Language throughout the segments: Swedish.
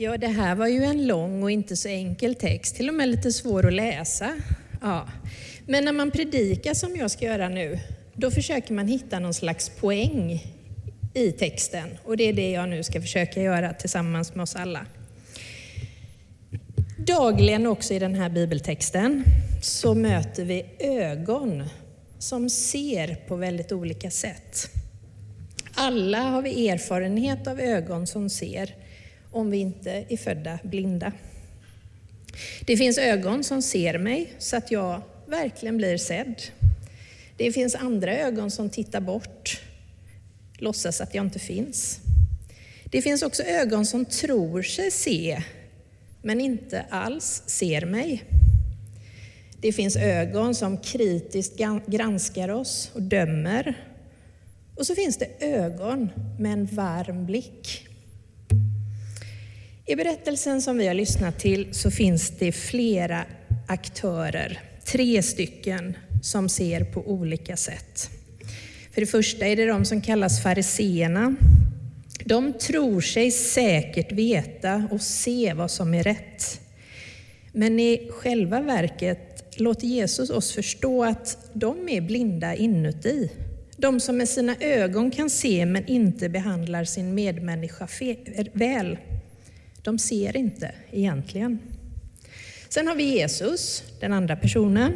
Ja, det här var ju en lång och inte så enkel text, till och med lite svår att läsa. Ja. Men när man predikar som jag ska göra nu, då försöker man hitta någon slags poäng i texten och det är det jag nu ska försöka göra tillsammans med oss alla. Dagligen också i den här bibeltexten så möter vi ögon som ser på väldigt olika sätt. Alla har vi erfarenhet av ögon som ser, om vi inte är födda blinda. Det finns ögon som ser mig så att jag verkligen blir sedd. Det finns andra ögon som tittar bort, låtsas att jag inte finns. Det finns också ögon som tror sig se, men inte alls ser mig. Det finns ögon som kritiskt granskar oss och dömer. Och så finns det ögon med en varm blick. I berättelsen som vi har lyssnat till så finns det flera aktörer, tre stycken, som ser på olika sätt. För det första är det de som kallas fariseerna. De tror sig säkert veta och se vad som är rätt. Men i själva verket låter Jesus oss förstå att de är blinda inuti. De som med sina ögon kan se men inte behandlar sin medmänniska väl. De ser inte egentligen. Sen har vi Jesus, den andra personen.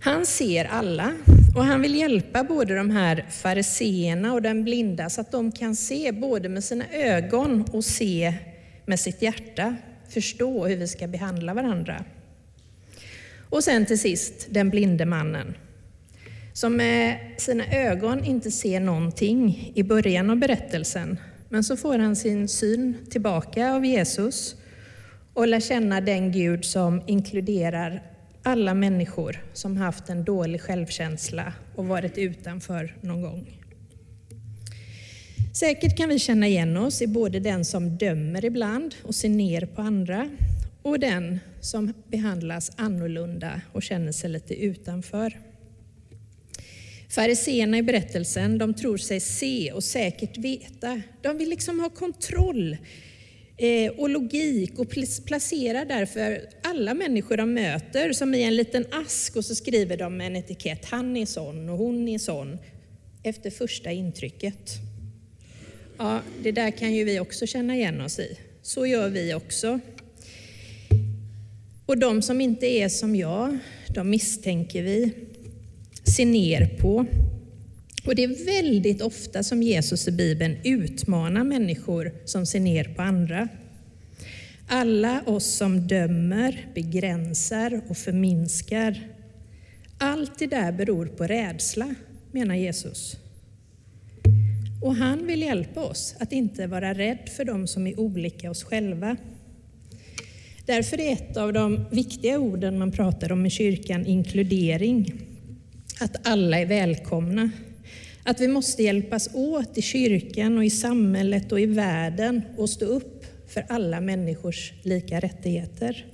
Han ser alla och han vill hjälpa både de här fariseerna och den blinda så att de kan se både med sina ögon och se med sitt hjärta, förstå hur vi ska behandla varandra. Och sen till sist den blinde mannen som med sina ögon inte ser någonting i början av berättelsen men så får han sin syn tillbaka av Jesus och lär känna den Gud som inkluderar alla människor som haft en dålig självkänsla och varit utanför någon gång. Säkert kan vi känna igen oss i både den som dömer ibland och ser ner på andra och den som behandlas annorlunda och känner sig lite utanför. Fariseerna i berättelsen, de tror sig se och säkert veta. De vill liksom ha kontroll eh, och logik och placerar därför alla människor de möter som i en liten ask och så skriver de med en etikett, han är sån och hon är sån, efter första intrycket. Ja, det där kan ju vi också känna igen oss i. Så gör vi också. Och de som inte är som jag, de misstänker vi ser ner på. Och det är väldigt ofta som Jesus i Bibeln utmanar människor som ser ner på andra. Alla oss som dömer, begränsar och förminskar. Allt det där beror på rädsla, menar Jesus. Och han vill hjälpa oss att inte vara rädd för dem som är olika oss själva. Därför är ett av de viktiga orden man pratar om i kyrkan inkludering att alla är välkomna. Att vi måste hjälpas åt i kyrkan och i samhället och i världen och stå upp för alla människors lika rättigheter.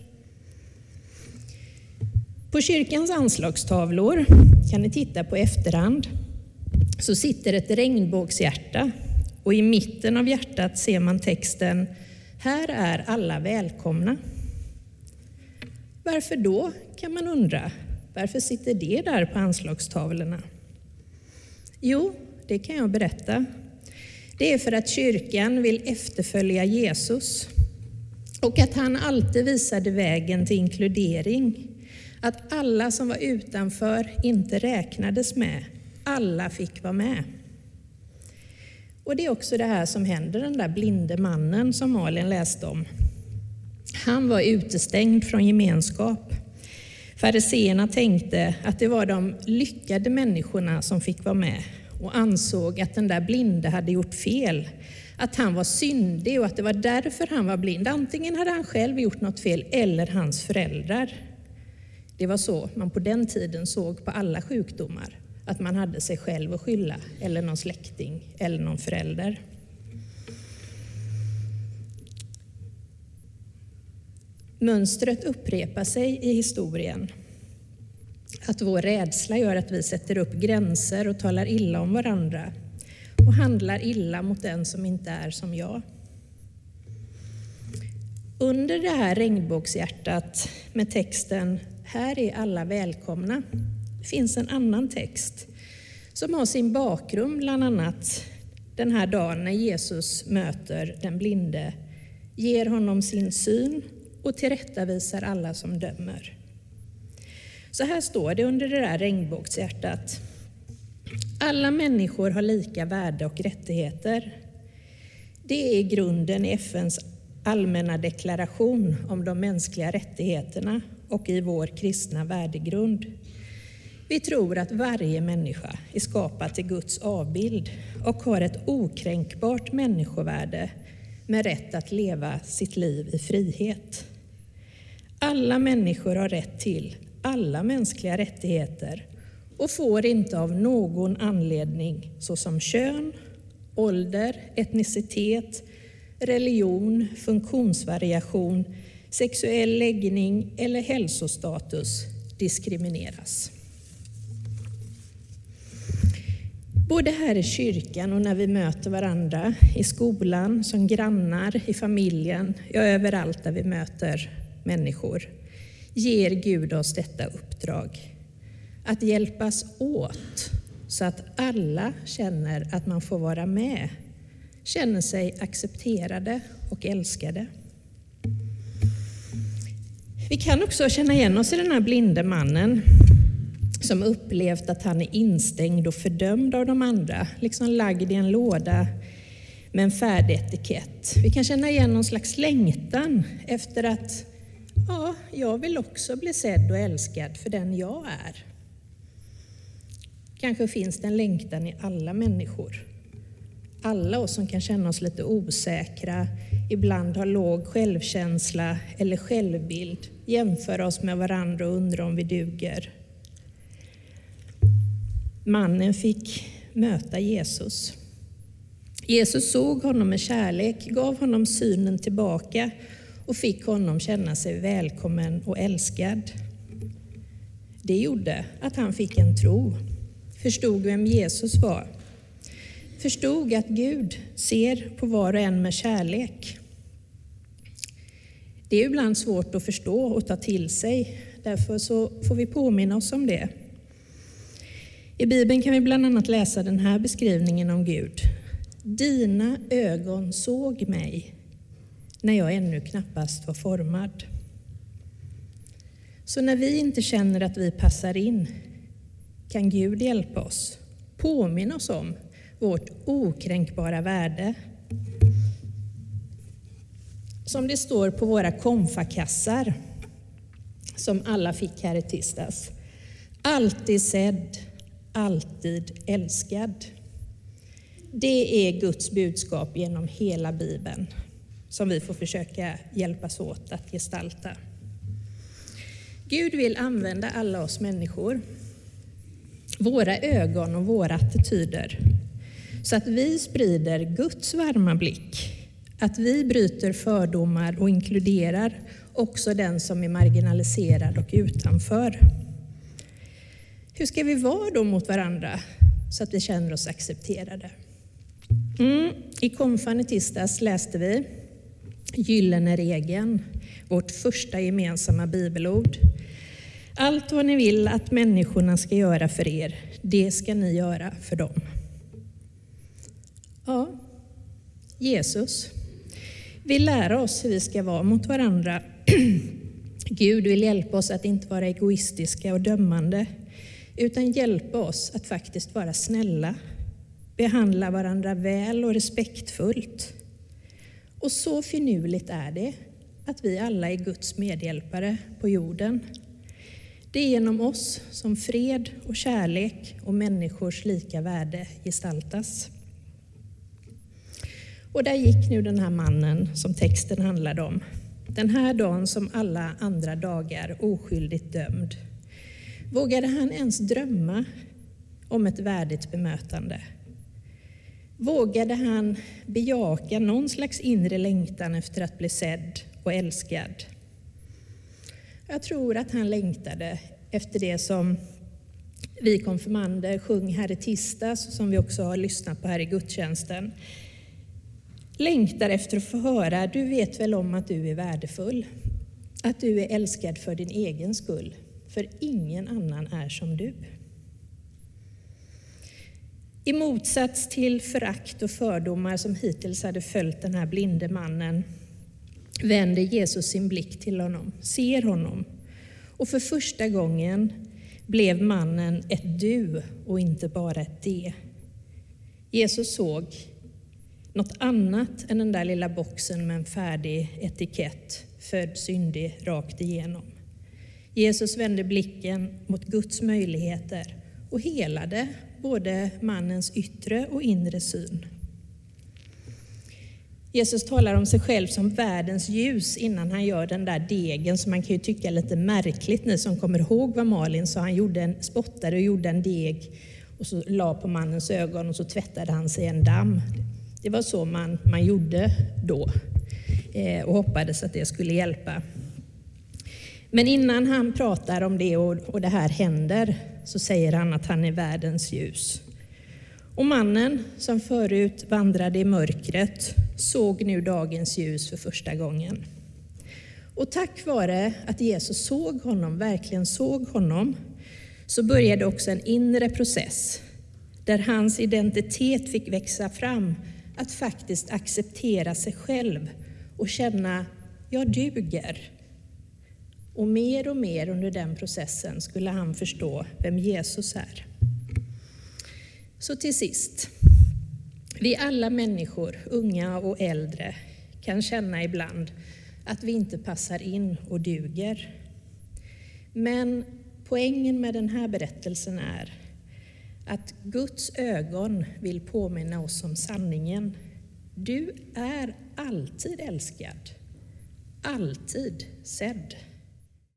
På kyrkans anslagstavlor, kan ni titta på efterhand, så sitter ett regnbågshjärta och i mitten av hjärtat ser man texten Här är alla välkomna. Varför då, kan man undra. Varför sitter det där på anslagstavlorna? Jo, det kan jag berätta. Det är för att kyrkan vill efterfölja Jesus och att han alltid visade vägen till inkludering. Att alla som var utanför inte räknades med. Alla fick vara med. Och det är också det här som händer den där blinde mannen som Malin läste om. Han var utestängd från gemenskap. Fariseerna tänkte att det var de lyckade människorna som fick vara med och ansåg att den där blinde hade gjort fel, att han var syndig och att det var därför han var blind. Antingen hade han själv gjort något fel eller hans föräldrar. Det var så man på den tiden såg på alla sjukdomar, att man hade sig själv att skylla eller någon släkting eller någon förälder. Mönstret upprepar sig i historien. Att vår rädsla gör att vi sätter upp gränser och talar illa om varandra och handlar illa mot den som inte är som jag. Under det här regnbågshjärtat med texten Här är alla välkomna finns en annan text som har sin bakgrund bland annat den här dagen när Jesus möter den blinde, ger honom sin syn och tillrättavisar alla som dömer. Så här står det under det där regnbågshjärtat. Alla människor har lika värde och rättigheter. Det är grunden i FNs allmänna deklaration om de mänskliga rättigheterna och i vår kristna värdegrund. Vi tror att varje människa är skapad till Guds avbild och har ett okränkbart människovärde med rätt att leva sitt liv i frihet. Alla människor har rätt till alla mänskliga rättigheter och får inte av någon anledning såsom kön, ålder, etnicitet, religion, funktionsvariation, sexuell läggning eller hälsostatus diskrimineras. Både här i kyrkan och när vi möter varandra, i skolan, som grannar, i familjen, ja överallt där vi möter människor, ger Gud oss detta uppdrag. Att hjälpas åt så att alla känner att man får vara med, känner sig accepterade och älskade. Vi kan också känna igen oss i den här blinde mannen som upplevt att han är instängd och fördömd av de andra, liksom lagd i en låda med en färdig etikett. Vi kan känna igen någon slags längtan efter att ja, jag vill också bli sedd och älskad för den jag är. Kanske finns det en längtan i alla människor. Alla oss som kan känna oss lite osäkra, ibland har låg självkänsla eller självbild, jämföra oss med varandra och undra om vi duger. Mannen fick möta Jesus. Jesus såg honom med kärlek, gav honom synen tillbaka och fick honom känna sig välkommen och älskad. Det gjorde att han fick en tro, förstod vem Jesus var, förstod att Gud ser på var och en med kärlek. Det är ibland svårt att förstå och ta till sig, därför så får vi påminna oss om det. I Bibeln kan vi bland annat läsa den här beskrivningen om Gud. Dina ögon såg mig när jag ännu knappast var formad. Så när vi inte känner att vi passar in kan Gud hjälpa oss, påminna oss om vårt okränkbara värde. Som det står på våra konfakassar, som alla fick här i tisdags. Alltid sedd, alltid älskad. Det är Guds budskap genom hela Bibeln som vi får försöka hjälpas åt att gestalta. Gud vill använda alla oss människor, våra ögon och våra attityder, så att vi sprider Guds varma blick, att vi bryter fördomar och inkluderar också den som är marginaliserad och utanför. Hur ska vi vara då mot varandra så att vi känner oss accepterade? Mm. I konfan i tisdags läste vi Gyllene regeln, vårt första gemensamma bibelord. Allt vad ni vill att människorna ska göra för er, det ska ni göra för dem. Ja, Jesus vill lära oss hur vi ska vara mot varandra. Gud vill hjälpa oss att inte vara egoistiska och dömande, utan hjälpa oss att faktiskt vara snälla, behandla varandra väl och respektfullt. Och så finurligt är det att vi alla är Guds medhjälpare på jorden. Det är genom oss som fred och kärlek och människors lika värde gestaltas. Och där gick nu den här mannen som texten handlade om. Den här dagen som alla andra dagar oskyldigt dömd. Vågade han ens drömma om ett värdigt bemötande? Vågade han bejaka någon slags inre längtan efter att bli sedd och älskad? Jag tror att han längtade efter det som vi konfirmander sjöng här i tisdags och som vi också har lyssnat på här i gudstjänsten. längtar efter att få höra, du vet väl om att du är värdefull? Att du är älskad för din egen skull, för ingen annan är som du. I motsats till förakt och fördomar som hittills hade följt den här blinde mannen vänder Jesus sin blick till honom, ser honom och för första gången blev mannen ett du och inte bara ett det. Jesus såg något annat än den där lilla boxen med en färdig etikett, född syndig, rakt igenom. Jesus vände blicken mot Guds möjligheter och helade både mannens yttre och inre syn. Jesus talar om sig själv som världens ljus innan han gör den där degen som man kan ju tycka är lite märkligt, ni som kommer ihåg vad Malin sa, han gjorde en, spottade och gjorde en deg och så la på mannens ögon och så tvättade han sig en damm. Det var så man, man gjorde då eh, och hoppades att det skulle hjälpa. Men innan han pratar om det och, och det här händer så säger han att han är världens ljus. Och mannen som förut vandrade i mörkret såg nu dagens ljus för första gången. Och tack vare att Jesus såg honom, verkligen såg honom, så började också en inre process där hans identitet fick växa fram, att faktiskt acceptera sig själv och känna, jag duger. Och mer och mer under den processen skulle han förstå vem Jesus är. Så till sist, vi alla människor, unga och äldre, kan känna ibland att vi inte passar in och duger. Men poängen med den här berättelsen är att Guds ögon vill påminna oss om sanningen. Du är alltid älskad, alltid sedd.